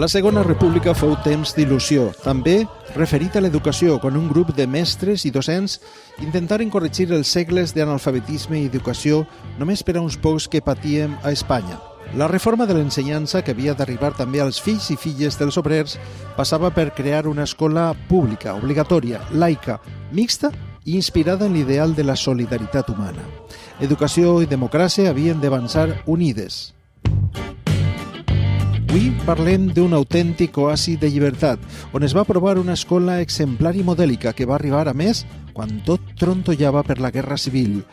La Segona República fou temps d'il·lusió, també referit a l'educació, quan un grup de mestres i docents intentaren corregir els segles d'analfabetisme i educació només per a uns pocs que patíem a Espanya. La reforma de l'ensenyança, que havia d'arribar també als fills i filles dels obrers, passava per crear una escola pública, obligatòria, laica, mixta i inspirada en l'ideal de la solidaritat humana. Educació i democràcia havien d'avançar unides. Avui parlem d'un autèntic oasi de llibertat, on es va aprovar una escola exemplar i modèlica que va arribar, a més, quan tot trontollava per la Guerra Civil.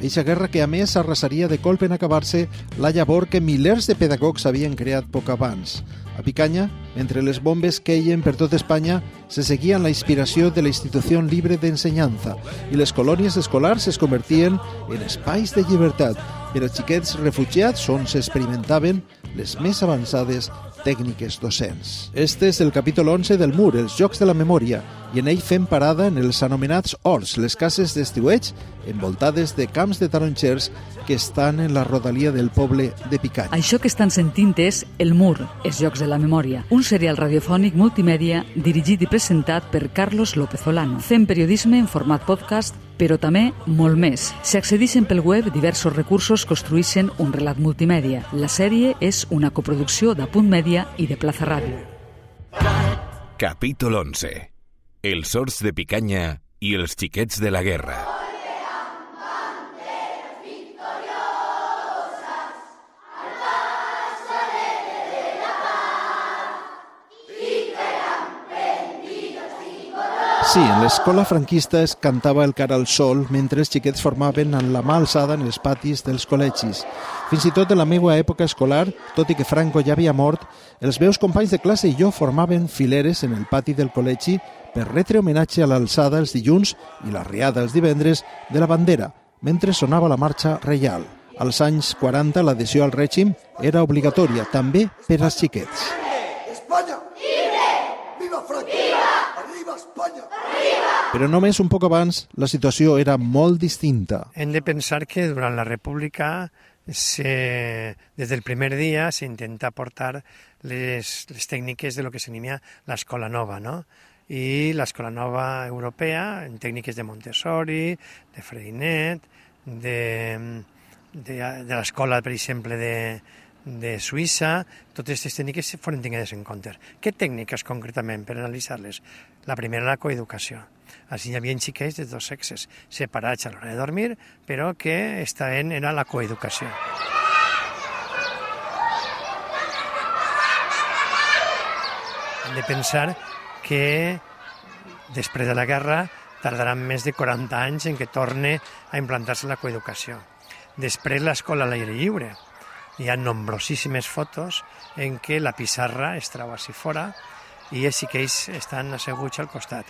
Eixa guerra que, a més, arrasaria de colp en acabar-se la llavor que milers de pedagogs havien creat poc abans. A Picanya, mentre les bombes queien per tot Espanya, se seguien la inspiració de la Institució Libre d'Ensenyança i les colònies escolars es convertien en espais de llibertat per a xiquets refugiats on s'experimentaven les més avançades tècniques docents. Este és el capítol 11 del MUR, els Jocs de la Memòria, i en ell fem parada en els anomenats horts, les cases d'estiueig envoltades de camps de taronxers que estan en la rodalia del poble de Picanya. Això que estan sentint és El MUR, els Jocs de la Memòria, un serial radiofònic multimèdia dirigit i presentat per Carlos López Olano. Fem periodisme en format podcast però també molt més. Si accedixen pel web, diversos recursos construïssin un relat multimèdia. La sèrie és una coproducció de Punt Mèdia i de Plaza Ràdio. Capítol 11. Els sorts de picanya i els xiquets de la guerra. Sí, en l'escola franquista es cantava el cara al sol mentre els xiquets formaven en la mà alçada en els patis dels col·legis. Fins i tot en la meva època escolar, tot i que Franco ja havia mort, els meus companys de classe i jo formaven fileres en el pati del col·legi per retre homenatge a l'alçada els dilluns i la riada els divendres de la bandera, mentre sonava la marxa reial. Als anys 40 l'adhesió al règim era obligatòria, també per als xiquets. Espanya! Libre! Viva Franco! Viva! Arriba Espanya! Però només un poc abans la situació era molt distinta. Hem de pensar que durant la República se, des del primer dia s'intenta portar les, les tècniques de lo que s'anomia l'escola nova, no? i l'escola nova europea, en tècniques de Montessori, de Freinet, de, de, de l'escola, per exemple, de, de Suïssa, totes aquestes tècniques foren tingudes en compte. Què tècniques concretament per analitzar-les? La primera, la coeducació. Així hi havia xiquets de dos sexes, separats a l'hora de dormir, però que estaven, era la coeducació. Hem de pensar que després de la guerra tardaran més de 40 anys en que torne a implantar-se la coeducació. Després l'escola a l'aire lliure. Hi ha nombrosíssimes fotos en què la pissarra es trau així fora i els xiquets estan asseguts al costat.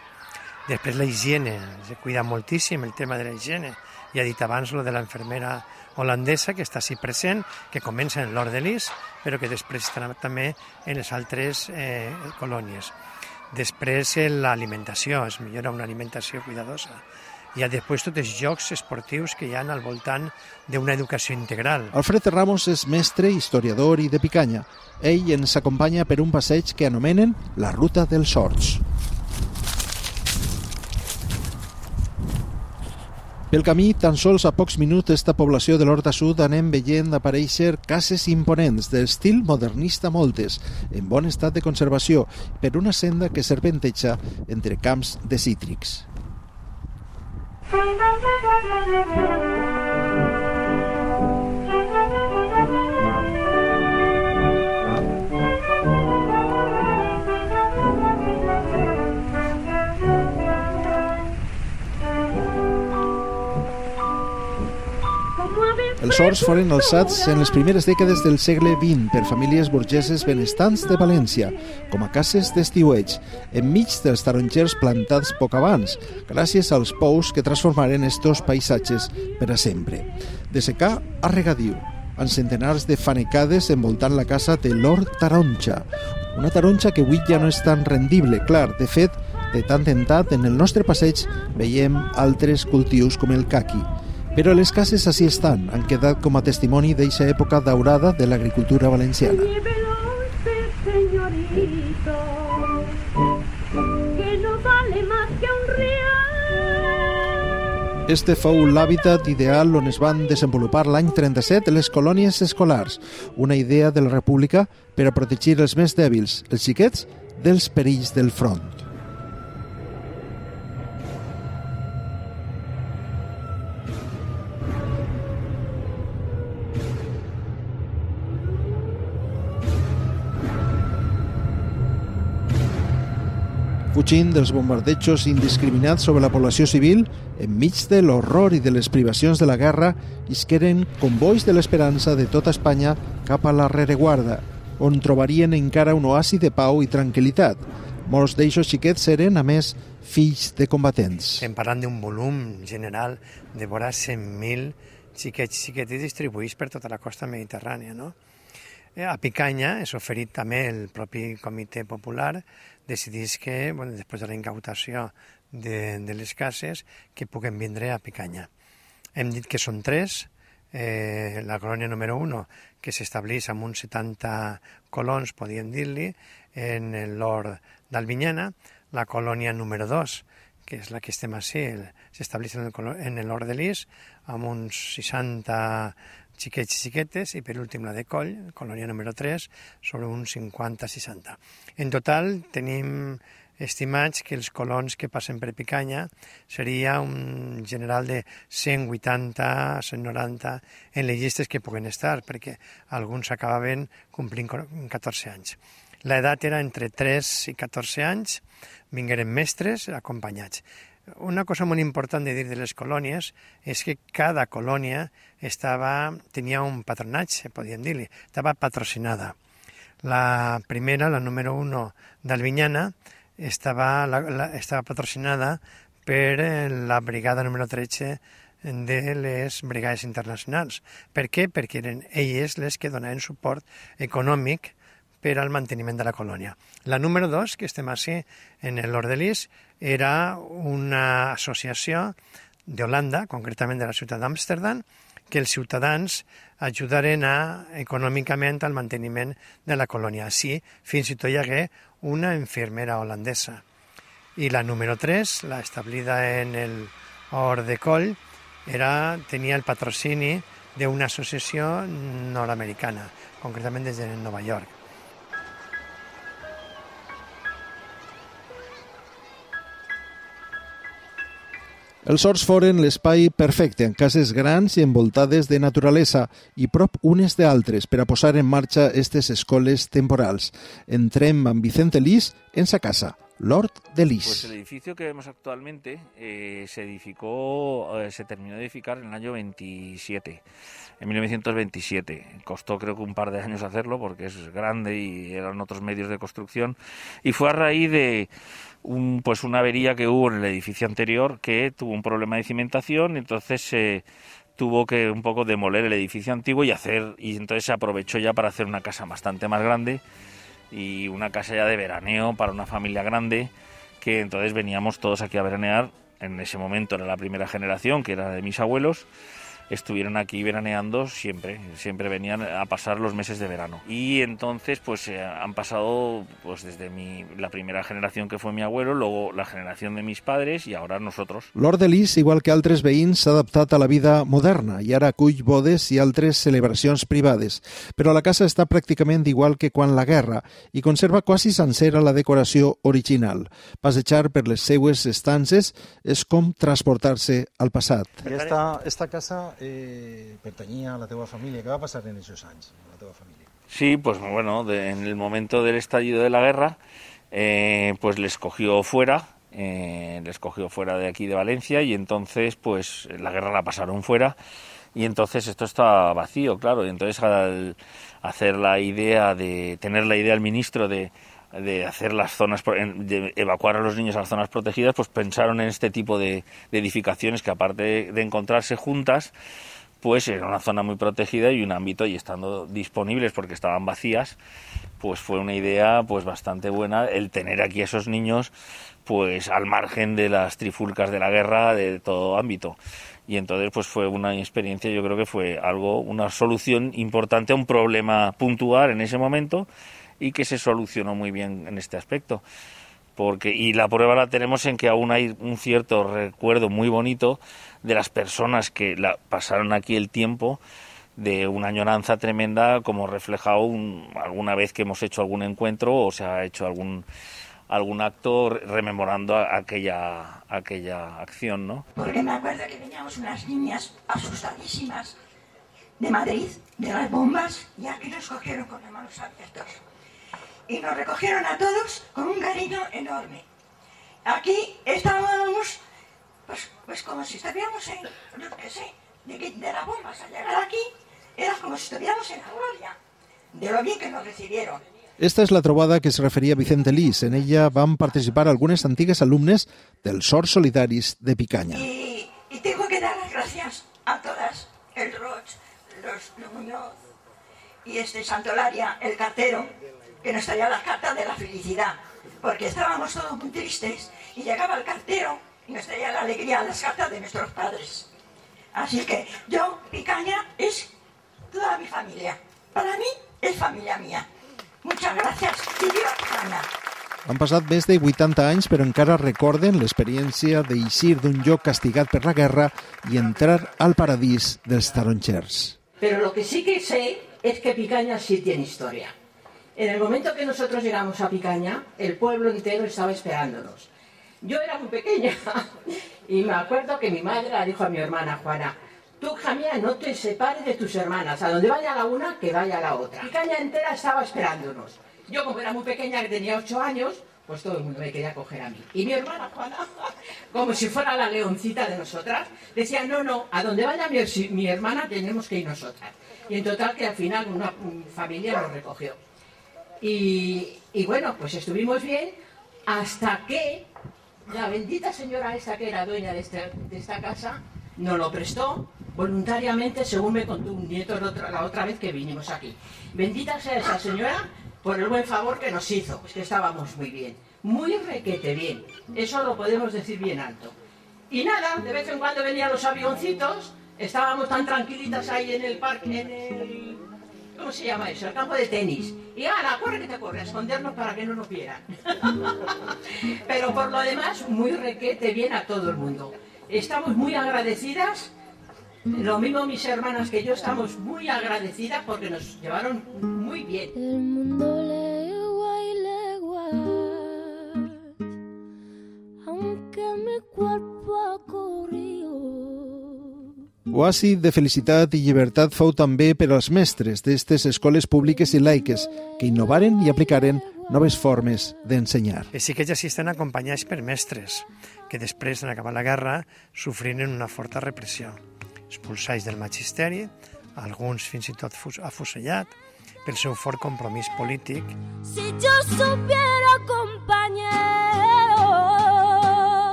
Després la higiene, se cuida moltíssim el tema de la higiene. Ja he dit abans lo de la infermera holandesa que està així present, que comença en l'Ordelis, però que després estarà també en les altres eh, colònies. Després eh, l'alimentació, es millora una alimentació cuidadosa. Hi ha després tots els jocs esportius que hi ha al voltant d'una educació integral. Alfred Ramos és mestre, historiador i de Picanya. Ell ens acompanya per un passeig que anomenen la Ruta dels Horts. Pel camí, tan sols a pocs minuts d'esta població de l'Horta Sud anem veient aparèixer cases imponents d'estil modernista moltes, en bon estat de conservació, per una senda que serpenteja entre camps de cítrics. Els horts foren alçats en les primeres dècades del segle XX per famílies burgeses benestants de València, com a cases d'estiueig, enmig dels tarongers plantats poc abans, gràcies als pous que transformaren estos paisatges per a sempre. De secà a regadiu, amb centenars de fanecades envoltant la casa de l'Hort Taronja, una taronja que avui ja no és tan rendible, clar, de fet, de tant en tant en el nostre passeig veiem altres cultius com el caqui, però les cases així estan, han quedat com a testimoni d'eixa època daurada de l'agricultura valenciana. Este fou l'hàbitat ideal on es van desenvolupar l'any 37 les colònies escolars, una idea de la República per a protegir els més dèbils, els xiquets, dels perills del front. Fugint dels bombardejos indiscriminats sobre la població civil, enmig de l'horror i de les privacions de la guerra, isqueren convois de l'esperança de tota Espanya cap a la rereguarda, on trobarien encara un oasi de pau i tranquil·litat. Molts d'eixos xiquets eren, a més, fills de combatents. Estem parlant d'un volum general de vora 100.000 xiquets xiquets distribuïts per tota la costa mediterrània, no? Eh, a Picanya és oferit també el propi comitè popular decidís que, bueno, després de la incautació de, de les cases, que puguen vindre a Picanya. Hem dit que són tres, eh, la colònia número 1, que s'estableix amb uns 70 colons, podríem dir-li, en l'hort d'Albinyana, la colònia número 2, que és la que estem així, s'estableix en l'hort de l'Is, amb uns 60 xiquets i xiquetes, i per últim la de Coll, colònia número 3, sobre uns 50-60. En total tenim estimats que els colons que passen per Picanya seria un general de 180, 190 en les llistes que puguen estar, perquè alguns acabaven complint 14 anys. L'edat era entre 3 i 14 anys, vingueren mestres acompanyats. Una cosa molt important de dir de les colònies és que cada colònia estava, tenia un patronatge, podríem dir-li, estava patrocinada. La primera, la número 1 d'Albinyana, estava, la, la, estava patrocinada per la brigada número 13 de les brigades internacionals. Per què? Perquè eren elles les que donaven suport econòmic per al manteniment de la colònia. La número 2, que estem així en l'Ordelis, era una associació d'Holanda, concretament de la ciutat d'Amsterdam, que els ciutadans ajudaren a, econòmicament al manteniment de la colònia. Així, fins i tot hi hagué una infermera holandesa. I la número 3, la establida en el Or de Coll, era, tenia el patrocini d'una associació nord-americana, concretament des de Nova York. Els horts foren l'espai perfecte, en cases grans i envoltades de naturalesa i prop unes d'altres per a posar en marxa aquestes escoles temporals. Entrem amb Vicente Lis en sa casa, Lord de. Pues el edificio que vemos actualmente eh, se edificó, eh, se terminó de edificar en el año 27, en 1927. Costó creo que un par de años hacerlo porque es grande y eran otros medios de construcción y fue a raíz de un, pues una avería que hubo en el edificio anterior que tuvo un problema de cimentación, entonces se tuvo que un poco demoler el edificio antiguo y hacer y entonces se aprovechó ya para hacer una casa bastante más grande y una casa ya de veraneo para una familia grande que entonces veníamos todos aquí a veranear. En ese momento era la primera generación que era de mis abuelos estuvieron aquí veraneando siempre, siempre venían a pasar los meses de verano. Y entonces pues eh, han pasado pues desde mi, la primera generación que fue mi abuelo, luego la generación de mis padres y ahora nosotros. L'Hort de Lis, igual que altres veïns, s'ha adaptat a la vida moderna i ara acull bodes i altres celebracions privades. Però la casa està pràcticament igual que quan la guerra i conserva quasi sencera la decoració original. Passejar per les seues estances és com transportar-se al passat. I esta, esta casa eh, a la teva família. Què va passar en aquests anys la teva família? Sí, pues bueno, en el momento del estallido de la guerra, eh, pues les cogió fuera, eh, les cogió fuera de aquí de Valencia y entonces pues la guerra la pasaron fuera y entonces esto está vacío, claro, y entonces al hacer la idea de tener la idea el ministro de de hacer las zonas, de evacuar a los niños a las zonas protegidas, pues pensaron en este tipo de, edificaciones que aparte de encontrarse juntas, pues era una zona muy protegida y un ámbito y estando disponibles porque estaban vacías, pues fue una idea pues bastante buena el tener aquí a esos niños pues al margen de las trifulcas de la guerra de todo ámbito. Y entonces pues fue una experiencia, yo creo que fue algo una solución importante a un problema puntual en ese momento y que se solucionó muy bien en este aspecto. Porque, y la prueba la tenemos en que aún hay un cierto recuerdo muy bonito de las personas que la, pasaron aquí el tiempo de una añoranza tremenda como reflejado alguna vez que hemos hecho algún encuentro o se ha hecho algún algún acto rememorando aquella aquella acción, ¿no? Porque me acuerdo que veníamos unas niñas asustadísimas de Madrid, de las bombas, y aquí nos cogieron con las manos abiertas. Y nos recogieron a todos con un cariño enorme. Aquí estábamos, pues, pues como si estuviéramos en, no sé, de, de las bombas al llegar aquí, era como si estuviéramos en la gloria, de lo bien que nos recibieron. Esta és la trobada que es referia Vicente Lis. En ella van participar algunes antigues alumnes del SOR Solidaris de Picanya. Y, y tengo que dar las gracias a todas, el Roch, los, los Muñoz y este Santolaria, el cartero, que nos traía las cartas de la felicidad, porque estábamos todos muy tristes y llegaba el cartero y nos traía la alegría, las cartas de nuestros padres. Así que yo, Picaña, es toda mi familia. Para mí es familia mía. Muchas gràcies i viva Espanya! Han passat més de 80 anys, però encara recorden l'experiència d'eixir d'un lloc castigat per la guerra i entrar al paradís dels taronxers. Pero lo que sí que sé es que Picaña sí tiene historia. En el momento que nosotros llegamos a Picaña, el pueblo entero estaba esperándonos. Yo era muy pequeña y me acuerdo que mi madre le dijo a mi hermana Juana, Tú, Jamía, no te separes de tus hermanas. A donde vaya la una, que vaya la otra. Mi caña entera estaba esperándonos. Yo, como era muy pequeña, que tenía ocho años, pues todo el mundo me quería coger a mí. Y mi hermana Juana, como si fuera la leoncita de nosotras, decía, no, no, a donde vaya mi, mi hermana tenemos que ir nosotras. Y en total que al final una familia nos recogió. Y, bueno, pues estuvimos bien hasta que la bendita señora esa que era dueña de, este, esta casa nos lo prestó voluntariamente, según me contó un nieto la otra, vez que vinimos aquí. Bendita sea esa señora por el buen favor que nos hizo, pues que estábamos muy bien, muy requete bien, eso lo podemos decir bien alto. Y nada, de vez en cuando venían los avioncitos, estábamos tan tranquilitas ahí en el parque. ¿Cómo se llama eso? El campo de tenis. Y ahora, corre que te corre, a escondernos para que no nos vieran. Pero por lo demás, muy requete bien a todo el mundo. Estamos muy agradecidas lo mismo mis hermanas que yo estamos muy agradecidas porque nos llevaron muy bien. El mundo legua y legua, aunque mi cuerpo. Oasi de felicitat i llibertat fou també per als mestres d'estes escoles públiques i laiques que innovaren i aplicaren noves formes d'ensenyar. Sí que ja assisten acompanyats per mestres que després, en acabar la guerra, sofriren una forta repressió expulsats del magisteri, alguns fins i tot afusellat pel seu fort compromís polític. Si yo supiera, compañero,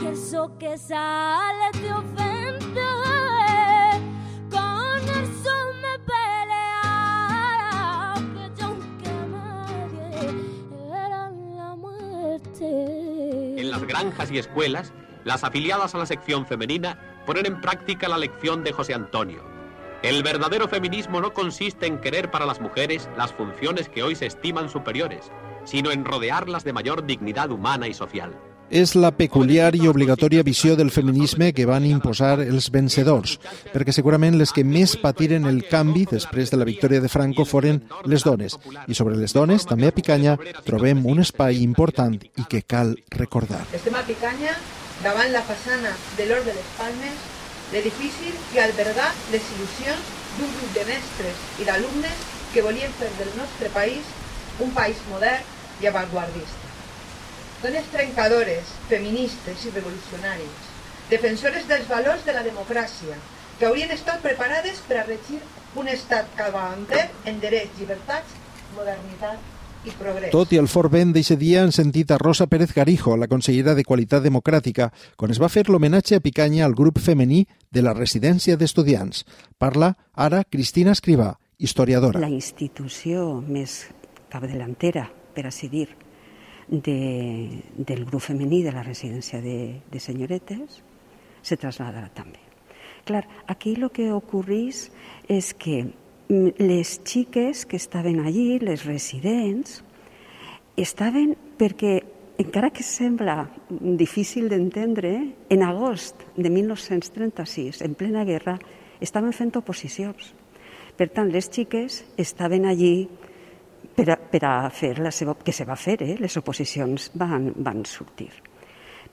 que eso que sale te ofende, y escuelas, las afiliadas a la sección femenina ponen en práctica la lección de José Antonio. El verdadero feminismo no consiste en querer para las mujeres las funciones que hoy se estiman superiores, sino en rodearlas de mayor dignidad humana y social. És la peculiar i obligatòria visió del feminisme que van imposar els vencedors, perquè segurament les que més patiren el canvi després de la victòria de Franco foren les dones. I sobre les dones, també a Picanya, trobem un espai important i que cal recordar. Estem a Picanya davant la façana de l'Or de les Palmes, l'edifici que albergà les il·lusions d'un grup de mestres i d'alumnes que volien fer del nostre país un país modern i avantguardista. Dones trencadores, feministes i revolucionàries, defensores dels valors de la democràcia, que haurien estat preparades per a regir un estat calvaanter en drets, llibertats, modernitat i progrés. Tot i el fort vent d'eixe dia han sentit a Rosa Pérez Garijo, la consellera de Qualitat Democràtica, quan es va fer l'homenatge a Picanya al grup femení de la residència d'estudiants. Parla ara Cristina Escrivà, historiadora. La institució més capdelantera, per així dir, de, del grup femení de la residència de, de senyoretes se trasladarà també. Clar, aquí el que ocorreix és que les xiques que estaven allí, les residents, estaven perquè, encara que sembla difícil d'entendre, en agost de 1936, en plena guerra, estaven fent oposicions. Per tant, les xiques estaven allí per a, per a fer la seva... que se va fer, eh? les oposicions van, van sortir.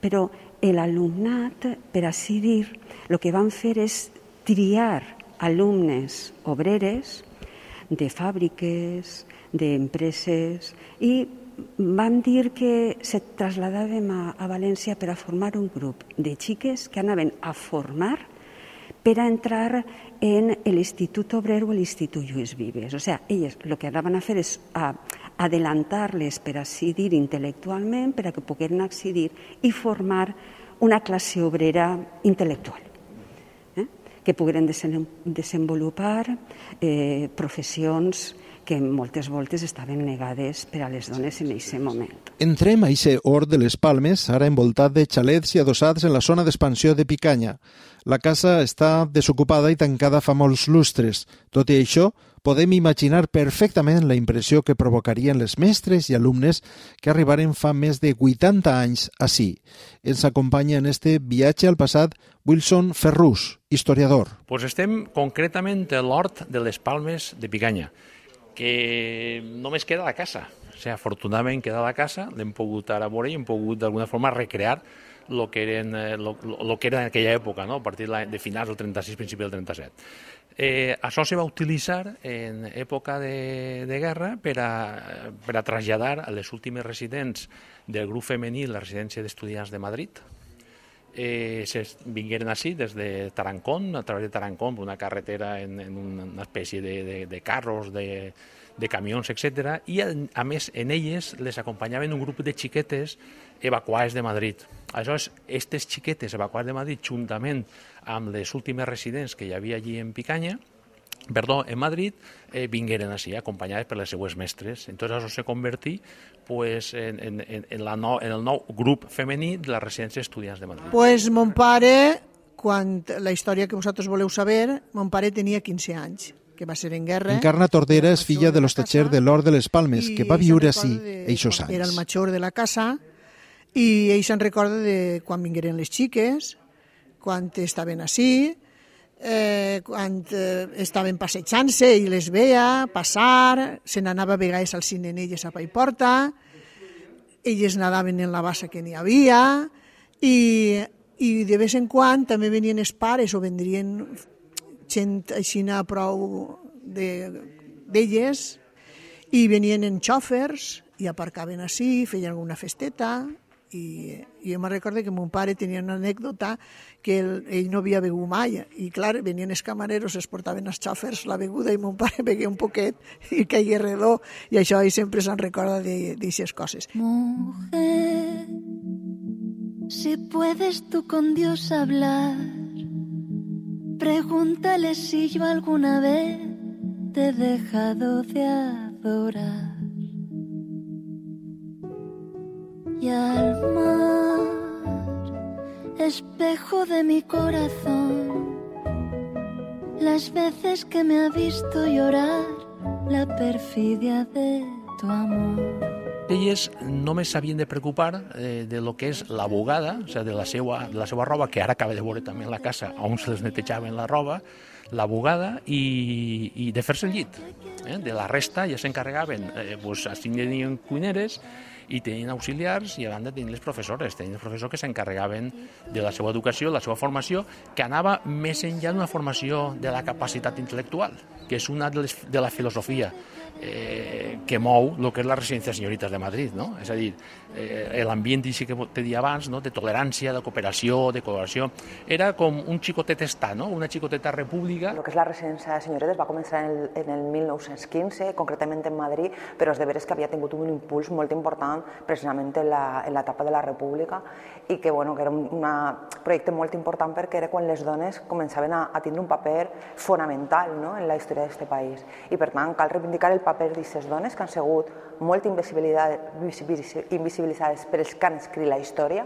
Però l'alumnat, per així dir, el que van fer és triar alumnes obreres de fàbriques, d'empreses, i van dir que se traslladàvem a, a València per a formar un grup de xiques que anaven a formar per a entrar en l'Institut Obrer o l'Institut Lluís Vives. O sigui, elles el que anaven a fer és a adelantar-les per així dir intel·lectualment, per a que pogueren accedir i formar una classe obrera intel·lectual que pogueren desenvolupar eh, professions que moltes voltes estaven negades per a les dones en aquest moment. Entrem a aquest hort de les Palmes, ara envoltat de xalets i adossats en la zona d'expansió de Picanya. La casa està desocupada i tancada fa molts lustres. Tot i això, podem imaginar perfectament la impressió que provocarien les mestres i alumnes que arribaren fa més de 80 anys així. Ens acompanya en este viatge al passat Wilson Ferrús, historiador. Pues estem concretament a l'hort de les Palmes de Picanya, que només queda la casa. O sigui, afortunadament queda la casa, l'hem pogut ara veure i hem pogut d'alguna forma recrear lo que, eren, eh, lo, lo que era en aquella època, no? a partir de finals del 36, principi del 37. Eh, això se va utilitzar en època de, de guerra per a, per a traslladar a les últimes residents del grup femení la residència d'estudiants de Madrid. Eh, se vingueren així des de Tarancón, a través de Tarancón, una carretera en, en una espècie de, de, de carros, de, de camions, etc. I a, més en elles les acompanyaven un grup de xiquetes evacuades de Madrid. Aleshores, aquestes xiquetes evacuades de Madrid, juntament amb les últimes residents que hi havia allí en Picanya, perdó, en Madrid, eh, vingueren així, acompanyades per les seues mestres. Entonces això se convertí pues, en, en, en, la no, en el nou grup femení de la residència d'estudiants de Madrid. Pues mon pare, quan la història que vosaltres voleu saber, mon pare tenia 15 anys que va ser en guerra. Encarna Tordera és filla de l'hostatger de l'Or de les Palmes, que va viure així eixos anys. Era el major de la casa i ell se'n recorda de quan vingueren les xiques, quan estaven així, eh, quan eh, estaven passejant-se i les veia passar, se n'anava a vegades al cine en elles a Paiporta, elles nadaven en la bassa que n'hi havia i, i de vez en quan també venien els pares o vendrien gent així a prou d'elles de, i venien en xòfers i aparcaven així, feien alguna festeta i, i jo me recordo que mon pare tenia una anècdota que ell, ell no havia begut mai i clar, venien els camareros, es portaven els xòfers la beguda i mon pare begué un poquet i caigué redó i això ell sempre se'n recorda d'aixes coses. Mujer, si puedes tú con Dios hablar pregúntale si yo alguna vez te he dejado de adorar y al mar, espejo de mi corazón, las veces que me ha visto llorar la perfidia de tu amor. Elles només s'havien de preocupar eh, de lo que és la bugada, o sigui, de la seva, de la seva roba, que ara acaba de veure també la casa, on se les netejaven la roba, la bugada i, i de fer-se el llit. Eh? De la resta ja s'encarregaven, eh, pues, així tenien cuineres i tenien auxiliars i a banda tenien les professores, tenien els professors que s'encarregaven de la seva educació, la seva formació, que anava més enllà d'una formació de la capacitat intel·lectual, que és una de, les, de la filosofia eh, que mou el que és la residència de senyorites de Madrid, no? És a dir, eh, l'ambient que te dia abans, no? de tolerància, de cooperació, de col·laboració, era com un xicotet estat, no? una xicoteta república. El que és la residència de senyoretes va començar en el, en el 1915, concretament en Madrid, però és de veres que havia tingut un impuls molt important precisament en l'etapa de la república i que, bueno, que era un projecte molt important perquè era quan les dones començaven a, a tindre un paper fonamental no? en la història d'aquest país. I per tant cal reivindicar el paper d'aquestes dones que han sigut molt invisibilitzades per els que han escrit la història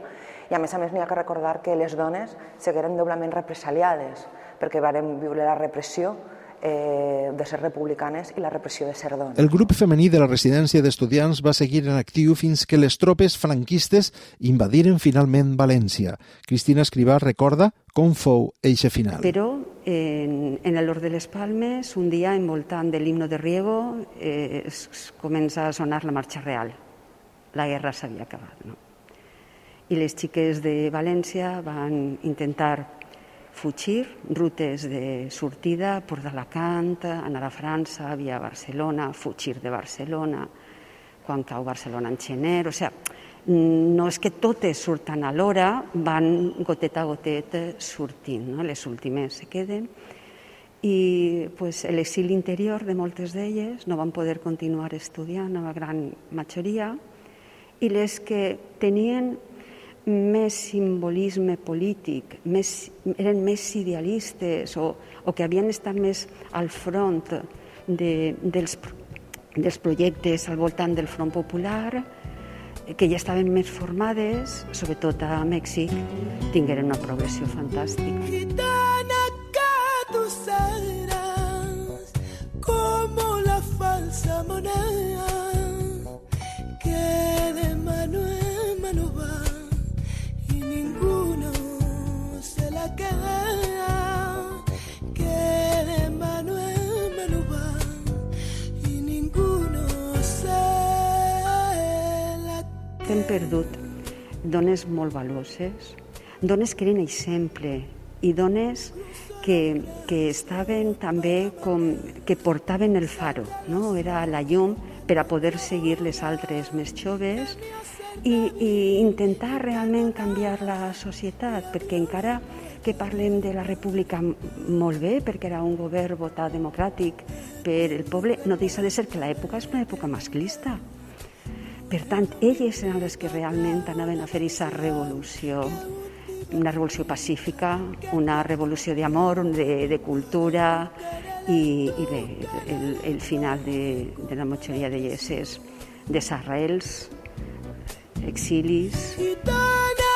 i a més a més n'hi ha que recordar que les dones segueren doblement represaliades perquè varen viure la repressió eh, de ser republicanes i la repressió de ser dones. El grup femení de la residència d'estudiants va seguir en actiu fins que les tropes franquistes invadiren finalment València. Cristina Escrivà recorda com fou eixe final. Però en, en l'Hort de les Palmes, un dia envoltant de l'himno de Riego, eh, es, es comença a sonar la marxa real. La guerra s'havia acabat. No? I les xiques de València van intentar fugir rutes de sortida, Port d'Alacant, anar a França, via Barcelona, fugir de Barcelona, quan cau Barcelona en Xener, o sigui, no és que totes surten a l'hora, van gotet a gotet sortint, no? les últimes se queden, i pues, l'exili interior de moltes d'elles no van poder continuar estudiant, la gran majoria, i les que tenien més simbolisme polític, més, eren més idealistes o, o que havien estat més al front de, dels, dels projectes al voltant del Front Popular, que ja estaven més formades, sobretot a Mèxic, tingueren una progressió fantàstica. Hem perdut dones molt valuoses, dones que eren exemple i dones que, que estaven també com que portaven el faro, no? era la llum per a poder seguir les altres més joves i, i intentar realment canviar la societat, perquè encara que parlem de la república molt bé, perquè era un govern votat democràtic per el poble, no deixa de ser que l'època és una època masclista. Per tant, elles eren les que realment anaven a fer aquesta revolució, una revolució pacífica, una revolució d'amor, de, de cultura i, i bé, el, el final de, de la majoria de lleses de sarrels, exilis, Gitana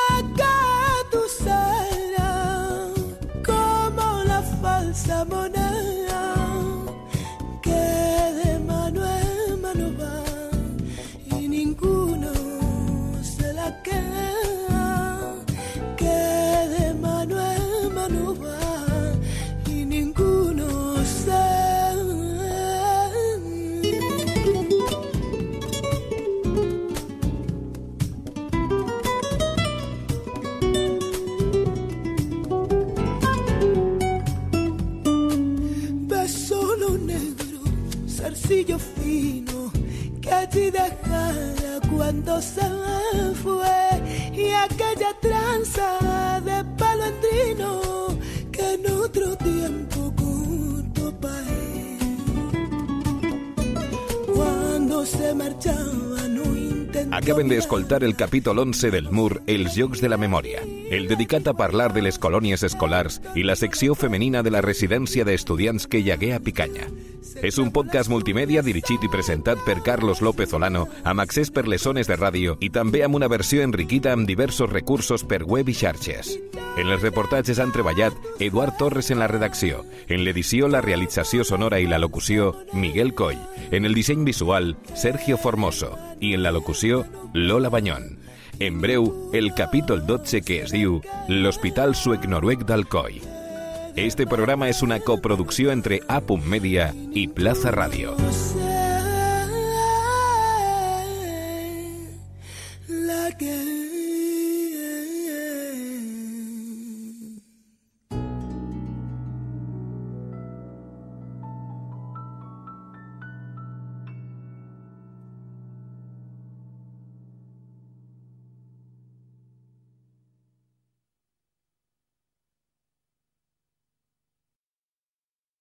zarcillo fino, que allí dejara cuando se me fue, y aquella tranza de palo que en otro tiempo cortó pa' él. Cuando se marchaba Acaben d'escoltar el capítol 11 del Mur Els Jocs de la Memòria, el dedicat a parlar de les colònies escolars i la secció femenina de la residència d'estudiants que hi a Picanya. És un podcast multimèdia dirigit i presentat per Carlos López Olano amb accés per les de ràdio i també amb una versió enriquida amb diversos recursos per web i xarxes. En els reportatges han treballat Eduard Torres en la redacció, en l'edició, la realització sonora i la locució, Miguel Coll, en el disseny visual, Sergio Formoso, i en la locució, Lola Banyón. En breu, el capítol 12 que es diu L'Hospital Suec-Noruec d'Alcoi. Este programa és una coproducció entre A. Media i Plaza Radio.